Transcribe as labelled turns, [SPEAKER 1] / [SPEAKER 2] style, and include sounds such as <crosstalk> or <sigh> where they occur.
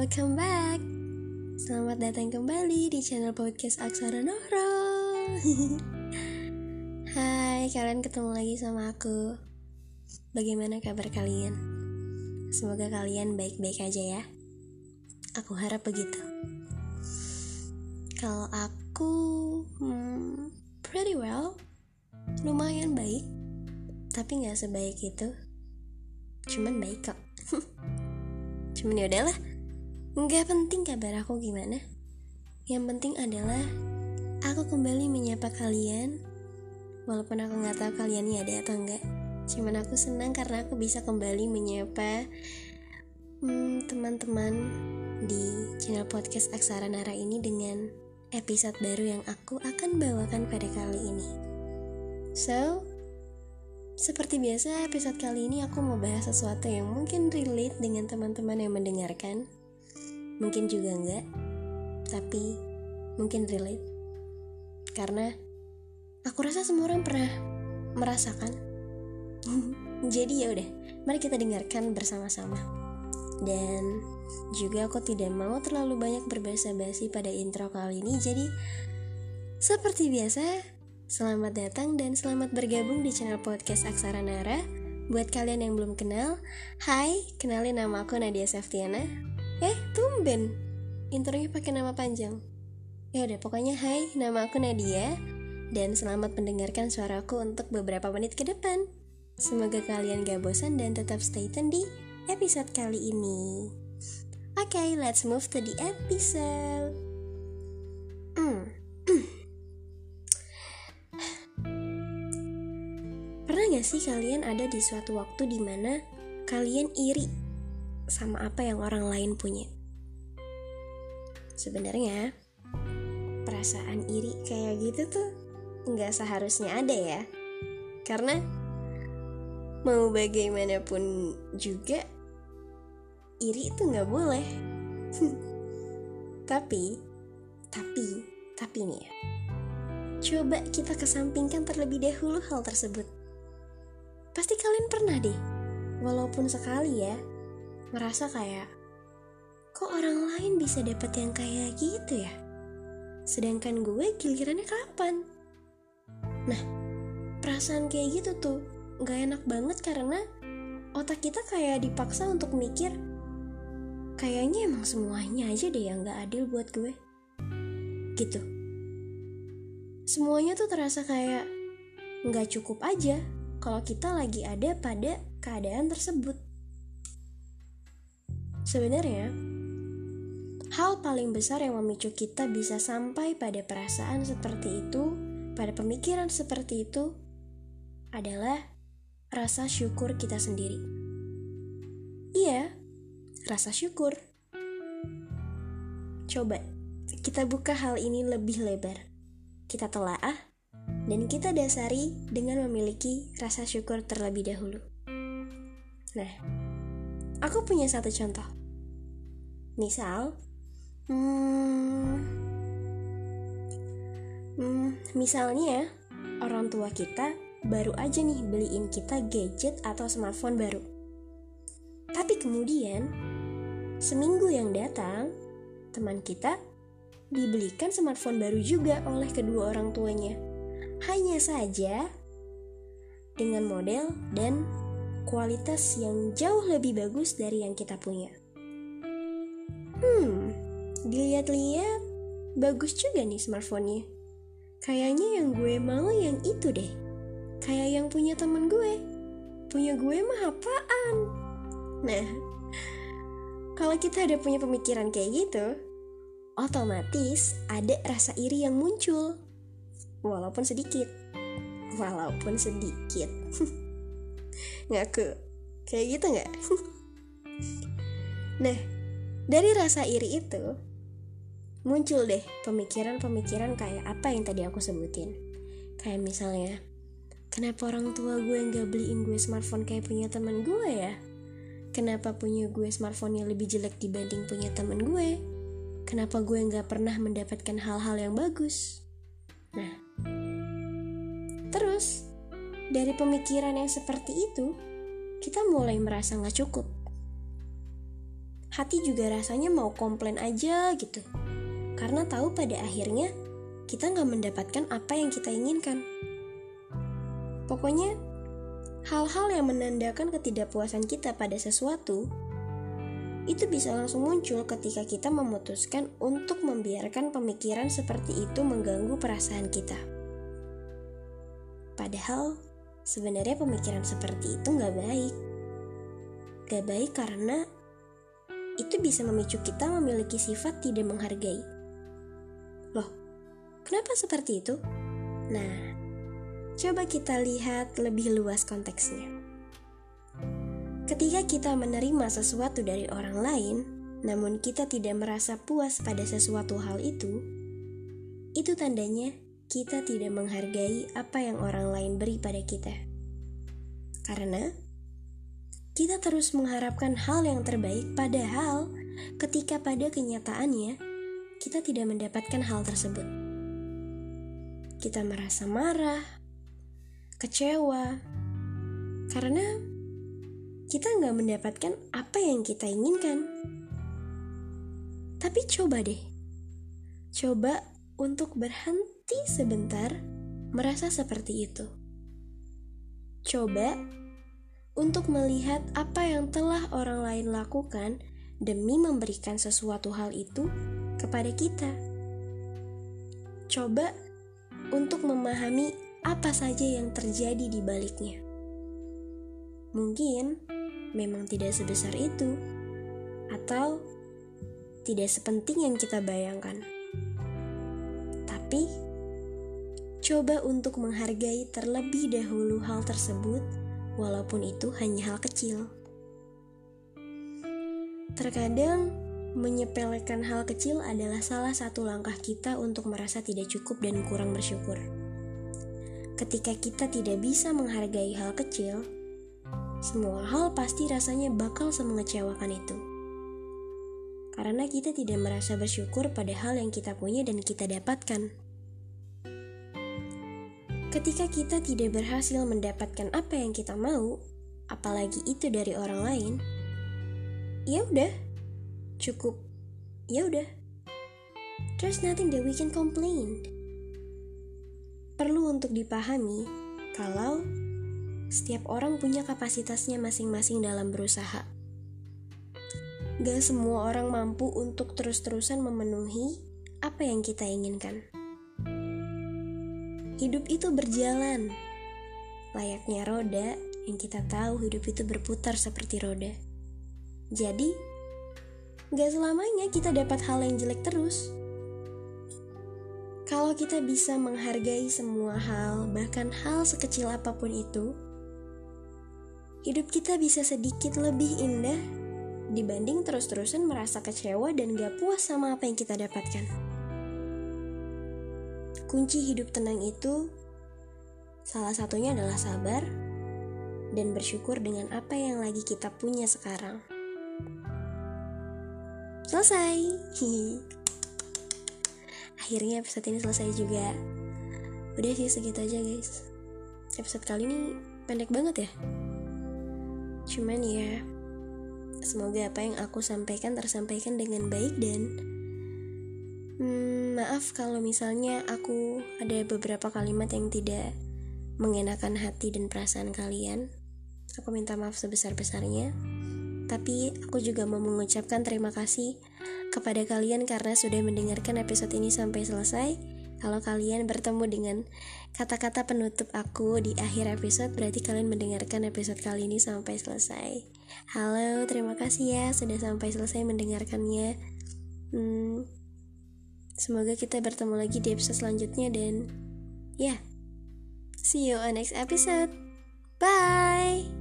[SPEAKER 1] welcome back. Selamat datang kembali di channel podcast Aksara Noro. <laughs> Hai, kalian ketemu lagi sama aku. Bagaimana kabar kalian? Semoga kalian baik-baik aja ya. Aku harap begitu. Kalau aku, hmm, pretty well, lumayan baik, tapi nggak sebaik itu. Cuman baik kok. <laughs> Cuman ya udahlah, nggak penting kabar aku gimana. Yang penting adalah aku kembali menyapa kalian, walaupun aku nggak tahu kalian ini ada atau enggak. Cuman aku senang karena aku bisa kembali menyapa hmm, teman-teman di channel podcast Aksara Nara ini dengan episode baru yang aku akan bawakan pada kali ini. So, seperti biasa, episode kali ini aku mau bahas sesuatu yang mungkin relate dengan teman-teman yang mendengarkan. Mungkin juga enggak, tapi mungkin relate. Karena aku rasa semua orang pernah merasakan. <laughs> Jadi ya udah, mari kita dengarkan bersama-sama. Dan juga aku tidak mau terlalu banyak berbahasa basi pada intro kali ini. Jadi seperti biasa, Selamat datang dan selamat bergabung di channel podcast Aksara Nara. Buat kalian yang belum kenal, hai, kenalin nama aku Nadia Saftiana. Eh, tumben. Intronya pakai nama panjang. Ya udah, pokoknya hai, nama aku Nadia dan selamat mendengarkan suaraku untuk beberapa menit ke depan. Semoga kalian gak bosan dan tetap stay tune di episode kali ini. Oke, okay, let's move to the episode. Hmm. <clears throat> Pernah gak sih kalian ada di suatu waktu di mana kalian iri sama apa yang orang lain punya? Sebenarnya perasaan iri kayak gitu tuh nggak seharusnya ada ya, karena mau bagaimanapun juga iri itu nggak boleh. <laughs> tapi, tapi, tapi nih ya, coba kita kesampingkan terlebih dahulu hal tersebut Pasti kalian pernah deh, walaupun sekali ya, merasa kayak, kok orang lain bisa dapet yang kayak gitu ya? Sedangkan gue gilirannya kapan? Nah, perasaan kayak gitu tuh gak enak banget karena otak kita kayak dipaksa untuk mikir, kayaknya emang semuanya aja deh yang gak adil buat gue. Gitu. Semuanya tuh terasa kayak gak cukup aja kalau kita lagi ada pada keadaan tersebut. Sebenarnya, hal paling besar yang memicu kita bisa sampai pada perasaan seperti itu, pada pemikiran seperti itu, adalah rasa syukur kita sendiri. Iya, rasa syukur. Coba kita buka hal ini lebih lebar. Kita telaah dan kita dasari dengan memiliki rasa syukur terlebih dahulu. Nah, aku punya satu contoh. Misal, hmm, hmm, misalnya orang tua kita baru aja nih beliin kita gadget atau smartphone baru. Tapi kemudian, seminggu yang datang, teman kita dibelikan smartphone baru juga oleh kedua orang tuanya hanya saja dengan model dan kualitas yang jauh lebih bagus dari yang kita punya. Dilihat-lihat bagus juga nih smartphone-nya. Kayaknya yang gue mau yang itu deh. Kayak yang punya temen gue. Punya gue mah apaan? Nah, <laughs> kalau kita ada punya pemikiran kayak gitu, otomatis ada rasa iri yang muncul walaupun sedikit walaupun sedikit <laughs> ngaku kayak gitu nggak <laughs> nah dari rasa iri itu muncul deh pemikiran-pemikiran kayak apa yang tadi aku sebutin kayak misalnya kenapa orang tua gue nggak beliin gue smartphone kayak punya teman gue ya kenapa punya gue smartphone yang lebih jelek dibanding punya teman gue kenapa gue nggak pernah mendapatkan hal-hal yang bagus Nah, terus dari pemikiran yang seperti itu, kita mulai merasa nggak cukup. hati juga rasanya mau komplain aja gitu. Karena tahu pada akhirnya kita nggak mendapatkan apa yang kita inginkan. Pokoknya, hal-hal yang menandakan ketidakpuasan kita pada sesuatu itu bisa langsung muncul ketika kita memutuskan untuk membiarkan pemikiran seperti itu mengganggu perasaan kita. Padahal, sebenarnya pemikiran seperti itu nggak baik. Gak baik karena itu bisa memicu kita memiliki sifat tidak menghargai. Kenapa seperti itu? Nah, coba kita lihat lebih luas konteksnya. Ketika kita menerima sesuatu dari orang lain, namun kita tidak merasa puas pada sesuatu hal itu, itu tandanya kita tidak menghargai apa yang orang lain beri pada kita. Karena kita terus mengharapkan hal yang terbaik, padahal ketika pada kenyataannya kita tidak mendapatkan hal tersebut. Kita merasa marah, kecewa, karena kita nggak mendapatkan apa yang kita inginkan. Tapi coba deh, coba untuk berhenti sebentar merasa seperti itu. Coba untuk melihat apa yang telah orang lain lakukan demi memberikan sesuatu hal itu kepada kita. Coba untuk memahami apa saja yang terjadi di baliknya. Mungkin memang tidak sebesar itu, atau tidak sepenting yang kita bayangkan. Tapi, coba untuk menghargai terlebih dahulu hal tersebut, walaupun itu hanya hal kecil. Terkadang, menyepelekan hal kecil adalah salah satu langkah kita untuk merasa tidak cukup dan kurang bersyukur. Ketika kita tidak bisa menghargai hal kecil, semua hal pasti rasanya bakal semengecewakan itu. Karena kita tidak merasa bersyukur pada hal yang kita punya dan kita dapatkan. Ketika kita tidak berhasil mendapatkan apa yang kita mau, apalagi itu dari orang lain, ya udah, cukup, ya udah. There's nothing that we can complain. Perlu untuk dipahami kalau setiap orang punya kapasitasnya masing-masing dalam berusaha. Gak semua orang mampu untuk terus-terusan memenuhi apa yang kita inginkan. Hidup itu berjalan, layaknya roda yang kita tahu hidup itu berputar seperti roda. Jadi, gak selamanya kita dapat hal yang jelek terus. Kalau kita bisa menghargai semua hal, bahkan hal sekecil apa pun itu, hidup kita bisa sedikit lebih indah dibanding terus-terusan merasa kecewa dan gak puas sama apa yang kita dapatkan. Kunci hidup tenang itu salah satunya adalah sabar dan bersyukur dengan apa yang lagi kita punya sekarang. Selesai. <laughs> Akhirnya episode ini selesai juga. Udah sih segitu aja guys. Episode kali ini pendek banget ya. Cuman ya, semoga apa yang aku sampaikan tersampaikan dengan baik dan hmm, maaf kalau misalnya aku ada beberapa kalimat yang tidak mengenakan hati dan perasaan kalian. Aku minta maaf sebesar-besarnya. Tapi aku juga mau mengucapkan terima kasih kepada kalian karena sudah mendengarkan episode ini sampai selesai. Kalau kalian bertemu dengan kata-kata penutup aku di akhir episode, berarti kalian mendengarkan episode kali ini sampai selesai. Halo, terima kasih ya sudah sampai selesai mendengarkannya. Hmm, semoga kita bertemu lagi di episode selanjutnya dan ya, yeah, see you on next episode. Bye.